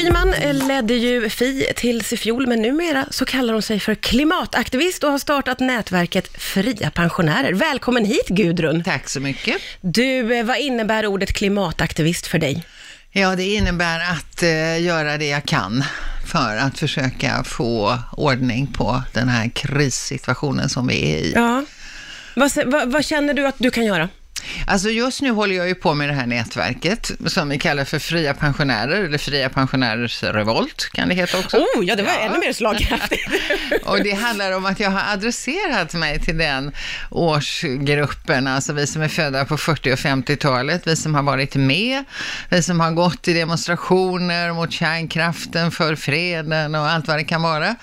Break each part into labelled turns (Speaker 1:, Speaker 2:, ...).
Speaker 1: Schyman ledde ju Fi tills i fjol, men numera så kallar hon sig för klimataktivist och har startat nätverket Fria Pensionärer. Välkommen hit Gudrun!
Speaker 2: Tack så mycket.
Speaker 1: Du, eh, vad innebär ordet klimataktivist för dig?
Speaker 2: Ja, det innebär att eh, göra det jag kan för att försöka få ordning på den här krissituationen som vi är i.
Speaker 1: Ja. Vad, vad, vad känner du att du kan göra?
Speaker 2: Alltså just nu håller jag ju på med det här nätverket som vi kallar för Fria Pensionärer, eller Fria Pensionärers Revolt kan det heta också.
Speaker 1: Oh, ja, det var
Speaker 2: Ja.
Speaker 1: ännu mer slagkraftigt.
Speaker 2: Och det handlar om att jag har adresserat mig till den årsgruppen, alltså vi som är födda på 40 och 50-talet, vi som har varit med, vi som har gått i demonstrationer mot kärnkraften, för freden och allt vad det kan vara.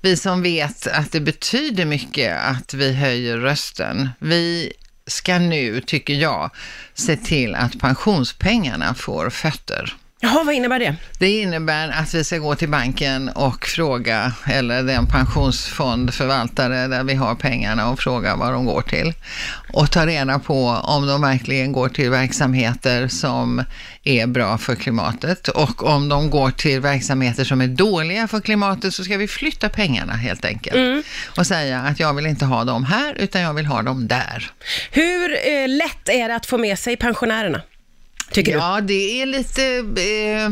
Speaker 2: Vi som vet att det betyder mycket att vi höjer rösten. Vi ska nu, tycker jag, se till att pensionspengarna får fötter.
Speaker 1: Jaha, vad innebär det?
Speaker 2: Det innebär att vi ska gå till banken och fråga, eller den pensionsfondförvaltare där vi har pengarna och fråga vad de går till. Och ta reda på om de verkligen går till verksamheter som är bra för klimatet. Och om de går till verksamheter som är dåliga för klimatet så ska vi flytta pengarna helt enkelt. Och säga att jag vill inte ha dem här utan jag vill ha dem där.
Speaker 1: Hur eh, lätt är det att få med sig pensionärerna? Tycker du?
Speaker 2: Ja, det är lite... Eh,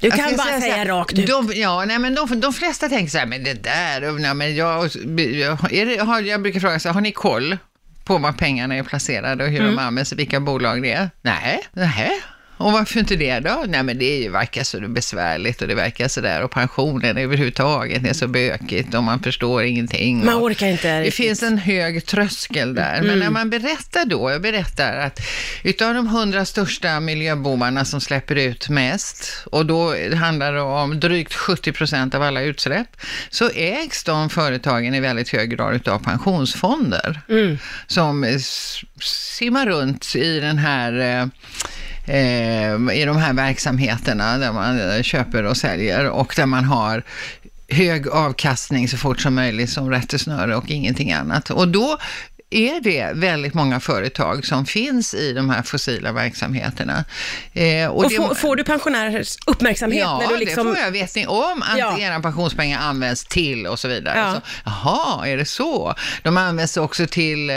Speaker 1: Du
Speaker 2: Jag
Speaker 1: kan bara säga
Speaker 2: här,
Speaker 1: rakt ut.
Speaker 2: De, ja, nej, men de, de flesta tänker så här, men det där, nej, men jag, jag, är det, har, jag brukar fråga så här, har ni koll på var pengarna är placerade och hur
Speaker 1: Mm.
Speaker 2: de används vilka bolag det är? Nej, nej. Och varför inte det då? Nej men det är ju, verkar så besvärligt och det verkar så där och pensionen överhuvudtaget är så bökigt och man förstår ingenting.
Speaker 1: Man orkar inte
Speaker 2: det finns en hög tröskel där. Men
Speaker 1: Mm.
Speaker 2: när man berättar då, jag berättar att utav de hundra största miljöbovarna som släpper ut mest, och då handlar det om drygt 70 procent av alla utsläpp, så ägs de företagen i väldigt hög grad utav pensionsfonder
Speaker 1: Mm.
Speaker 2: som simmar runt i den här eh, i de här verksamheterna där man eh, köper och säljer och där man har hög avkastning så fort som möjligt som rättesnöre och ingenting annat. Och då är det väldigt många företag som finns i de här fossila verksamheterna. Eh,
Speaker 1: Och
Speaker 2: det-
Speaker 1: får, får du pensionärers uppmärksamhet
Speaker 2: Ja,
Speaker 1: när du liksom...
Speaker 2: det får jag. Vet ni om att
Speaker 1: Ja.
Speaker 2: era pensionspengar används till och så vidare?
Speaker 1: Ja.
Speaker 2: Så, jaha, är det så? De används också till eh,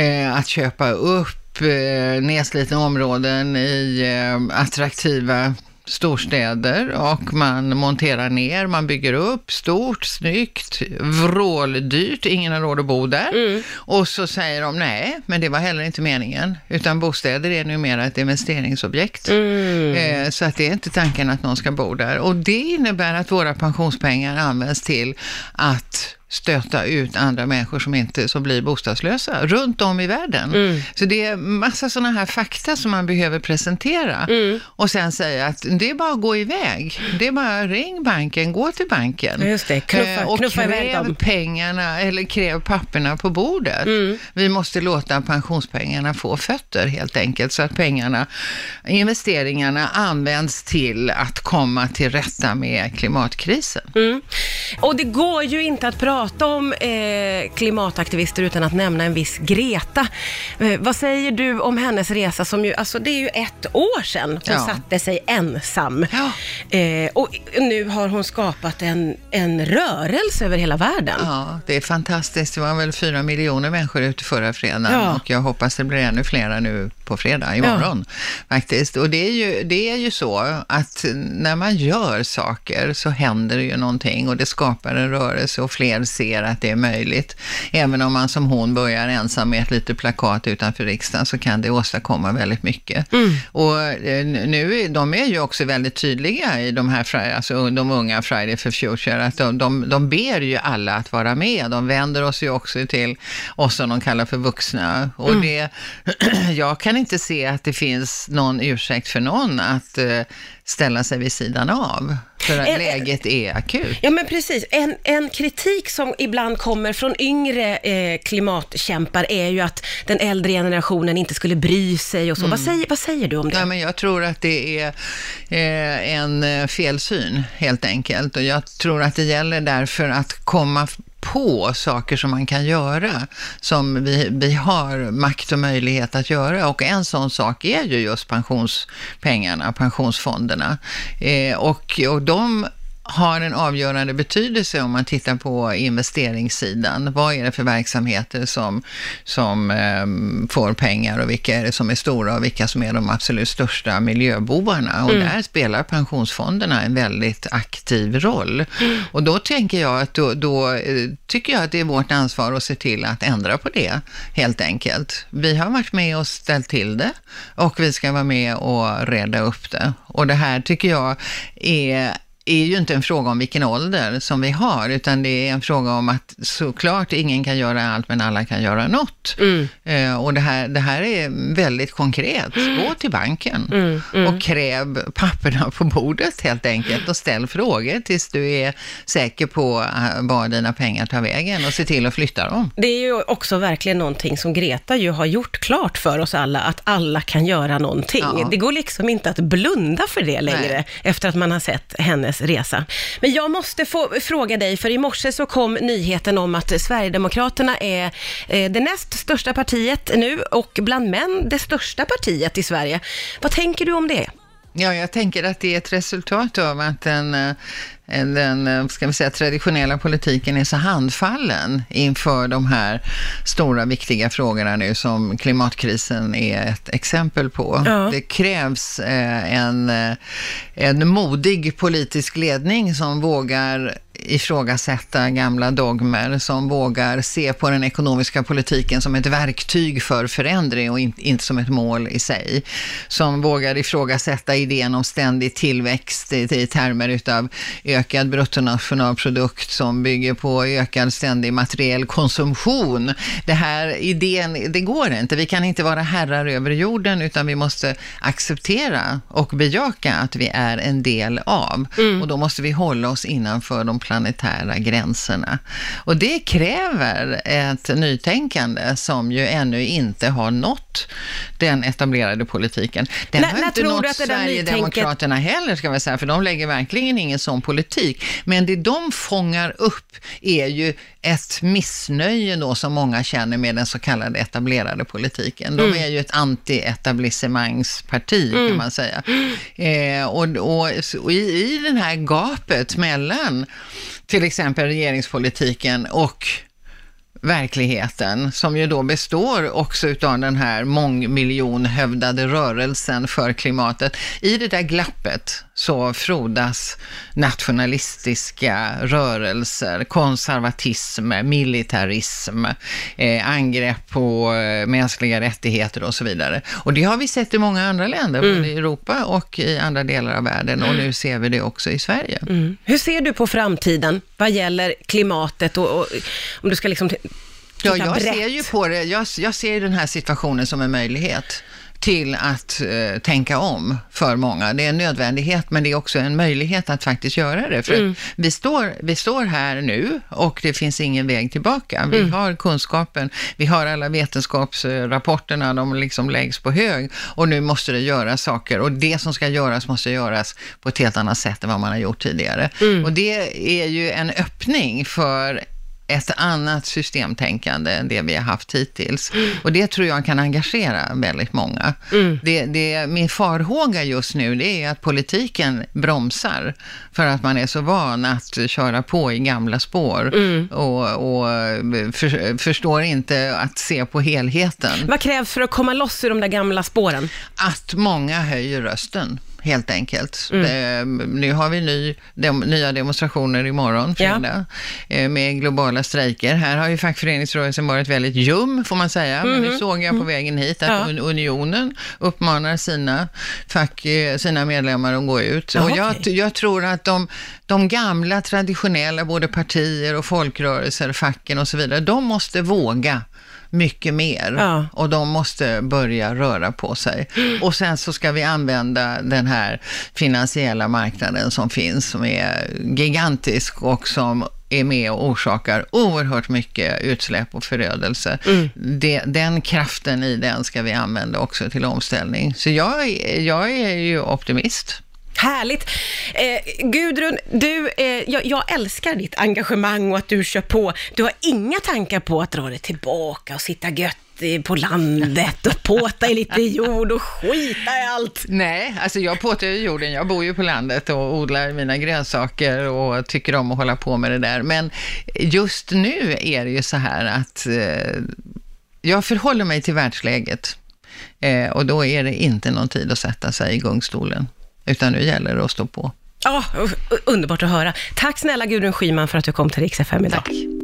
Speaker 2: eh, att köpa upp eh, nedslitna områden i eh, attraktiva storstäder och man monterar ner, man bygger upp stort, snyggt, vråldyrt, ingen har råd att bo där. Och så säger de nej, men det var heller inte meningen, utan bostäder är numera ett investeringsobjekt. Eh, Så att det är inte tanken att någon ska bo där. Och det innebär att våra pensionspengar används till att stöta ut andra människor som inte som blir bostadslösa runt om i världen. Så det är massa sådana här fakta som man behöver presentera och sen säga att det är bara att gå iväg. Det är bara ring banken, gå till banken.
Speaker 1: Just det. Knuffa-
Speaker 2: Eh, och
Speaker 1: knuffa
Speaker 2: kräv pengarna, eller kräv papperna på bordet. Vi måste låta pensionspengarna få fötter helt enkelt, så att pengarna, investeringarna används till att komma till rätta med klimatkrisen.
Speaker 1: Och det går ju inte att prata om eh, klimataktivister utan att nämna en viss Greta. Eh, vad säger du om hennes resa som ju, alltså det är ju ett år sedan hon
Speaker 2: Ja.
Speaker 1: satte sig ensam.
Speaker 2: Ja.
Speaker 1: Eh, och nu har hon skapat en, en rörelse över hela världen.
Speaker 2: Ja, det är fantastiskt. Det var väl fyra miljoner människor ute förra fredagen
Speaker 1: Ja.
Speaker 2: och jag hoppas det blir ännu flera nu på fredag, imorgon faktiskt. Och det är, ju, det är ju så att när man gör saker så händer det ju någonting och det skapar en rörelse och fler ser att det är möjligt. Även om man som hon börjar ensam med ett litet plakat utanför riksdagen så kan det åstadkomma väldigt mycket. Och eh, nu, de är ju också väldigt tydliga i de här, alltså de unga Friday for Future, att de, de, de ber ju alla att vara med. De vänder oss ju också till oss som de kallar för vuxna. Och det, jag kan inte se att det finns någon ursäkt för någon att eh, ställa sig vid sidan av. För att
Speaker 1: Eh, eh,
Speaker 2: läget är akut.
Speaker 1: Ja men precis, en, en kritik som ibland kommer från yngre eh, klimatkämpar är ju att den äldre generationen inte skulle bry sig och så. Vad, säger, vad säger du om det?
Speaker 2: Ja, men jag tror att det är eh, en eh, felsyn helt enkelt. Och jag tror att det gäller därför att komma på saker som man kan göra, som vi, vi har makt och möjlighet att göra. Och en sån sak är ju just pensionspengarna, pensionsfonderna. Eh, och, och de har en avgörande betydelse om man tittar på investeringssidan. Vad är det för verksamheter som, som eh, får pengar och vilka är det som är stora och vilka som är de absolut största miljöbovarna? Och mm. där spelar pensionsfonderna en väldigt aktiv roll. Mm. Och då tänker jag att då, då eh, tycker jag att det är vårt ansvar att se till att ändra på det, helt enkelt. Vi har varit med och ställt till det och vi ska vara med och reda upp det. Och det här tycker jag är är ju inte en fråga om vilken ålder som vi har, utan det är en fråga om att såklart ingen kan göra allt, men alla kan göra något. Mm. Eh, och det här, det här är väldigt konkret. Gå till banken mm. Mm. och kräv papperna på bordet helt enkelt och ställ frågor tills du är säker på eh, var dina pengar tar vägen och se till att flytta dem.
Speaker 1: Det är ju också verkligen någonting som Greta ju har gjort klart för oss alla, att alla kan göra någonting. Ja. Det går liksom inte att blunda för det längre, Nej. efter att man har sett hennes hennes resa. Men jag måste få fråga dig, för i morse så kom nyheten om att Sverigedemokraterna är eh, det näst största partiet nu och bland män det största partiet i Sverige. Vad tänker du om det?
Speaker 2: Ja, jag tänker att det är ett resultat av att den, eh, den eh, ska vi säga, traditionella politiken är så handfallen inför de här stora viktiga frågorna nu som klimatkrisen är ett exempel på. Ja. Det krävs eh, en, en modig politisk ledning som vågar ifrågasätta gamla dogmer, som vågar se på den ekonomiska politiken som ett verktyg för förändring och inte som ett mål i sig. Som vågar ifrågasätta idén om ständig tillväxt i, i termer utav ökad bruttonationalprodukt som bygger på ökad ständig materiell konsumtion. Det här idén, det går inte. Vi kan inte vara herrar över jorden utan vi måste acceptera och bejaka att vi är en del av. Mm. Och då måste vi hålla oss innanför de planetära gränserna. Och det kräver ett nytänkande som ju ännu inte har nått den etablerade politiken. Den när, har inte nått Sverigedemokraterna nytänket... heller, ska vi säga, för de lägger verkligen ingen sån politik. Men det de fångar upp är ju ett missnöje då som många känner med den så kallade etablerade politiken. De mm. är ju ett anti-etablissemangsparti mm. kan man säga. Eh, och, och, och i, i den här gapet mellan till exempel regeringspolitiken och verkligheten, som ju då består också utav den här mångmiljonhövdade rörelsen för klimatet. I det där glappet så frodas nationalistiska rörelser, konservatism, militarism, eh, angrepp på eh, mänskliga rättigheter och så vidare. Och det har vi sett i många andra länder, mm. både i Europa och i andra delar av världen och nu ser vi det också i Sverige. Mm.
Speaker 1: Hur ser du på framtiden vad gäller klimatet och, och om du ska liksom
Speaker 2: Ja, jag brett. ser ju på det, jag, jag ser den här situationen som en möjlighet till att eh, tänka om för många. Det är en nödvändighet, men det är också en möjlighet att faktiskt göra det. För mm. vi, står, vi står här nu och det finns ingen väg tillbaka. Vi mm. har kunskapen, vi har alla vetenskapsrapporterna, de liksom läggs på hög och nu måste det göras saker och det som ska göras måste göras på ett helt annat sätt än vad man har gjort tidigare. Mm. Och det är ju en öppning för ett annat systemtänkande än det vi har haft hittills. Och det tror jag kan engagera väldigt många. Mm. Det, det, min farhåga just nu det är att politiken bromsar för att man är så van att köra på i gamla spår mm. och, och för, förstår inte att se på helheten.
Speaker 1: Vad krävs för att komma loss ur de där gamla spåren?
Speaker 2: Att många höjer rösten helt enkelt. Mm. Det, nu har vi ny, de, nya demonstrationer imorgon, fredag, ja. Eh, med globala strejker. Här har ju fackföreningsrörelsen varit väldigt ljum, får man säga. Mm. Men nu mm-hmm. såg jag på mm. vägen hit att ja. Unionen uppmanar sina, fack, eh, sina medlemmar att gå ut. Ja, och jag, okay. jag tror att de, de gamla traditionella, både partier och folkrörelser, facken och så vidare, de måste våga mycket mer ja. och de måste börja röra på sig. Och sen så ska vi använda den här finansiella marknaden som finns, som är gigantisk och som är med och orsakar oerhört mycket utsläpp och förödelse. Mm. Det, den kraften i den ska vi använda också till omställning. Så jag, jag är ju optimist.
Speaker 1: Härligt! Eh, Gudrun, du, eh, jag, jag, älskar ditt engagemang och att du kör på. Du har inga tankar på att dra dig tillbaka och sitta gött eh, på landet och påta i lite jord och skita i allt.
Speaker 2: Nej, alltså jag påtar i jorden. Jag bor ju på landet och odlar mina grönsaker och tycker om att hålla på med det där. Men just nu är det ju så här att eh, jag förhåller mig till världsläget. Eh, och då är det inte någon tid att sätta sig i gungstolen, utan nu gäller det att stå på.
Speaker 1: Ja, underbart att höra. Tack snälla Gudrun Schyman för att du kom till Rix FM idag. Tack.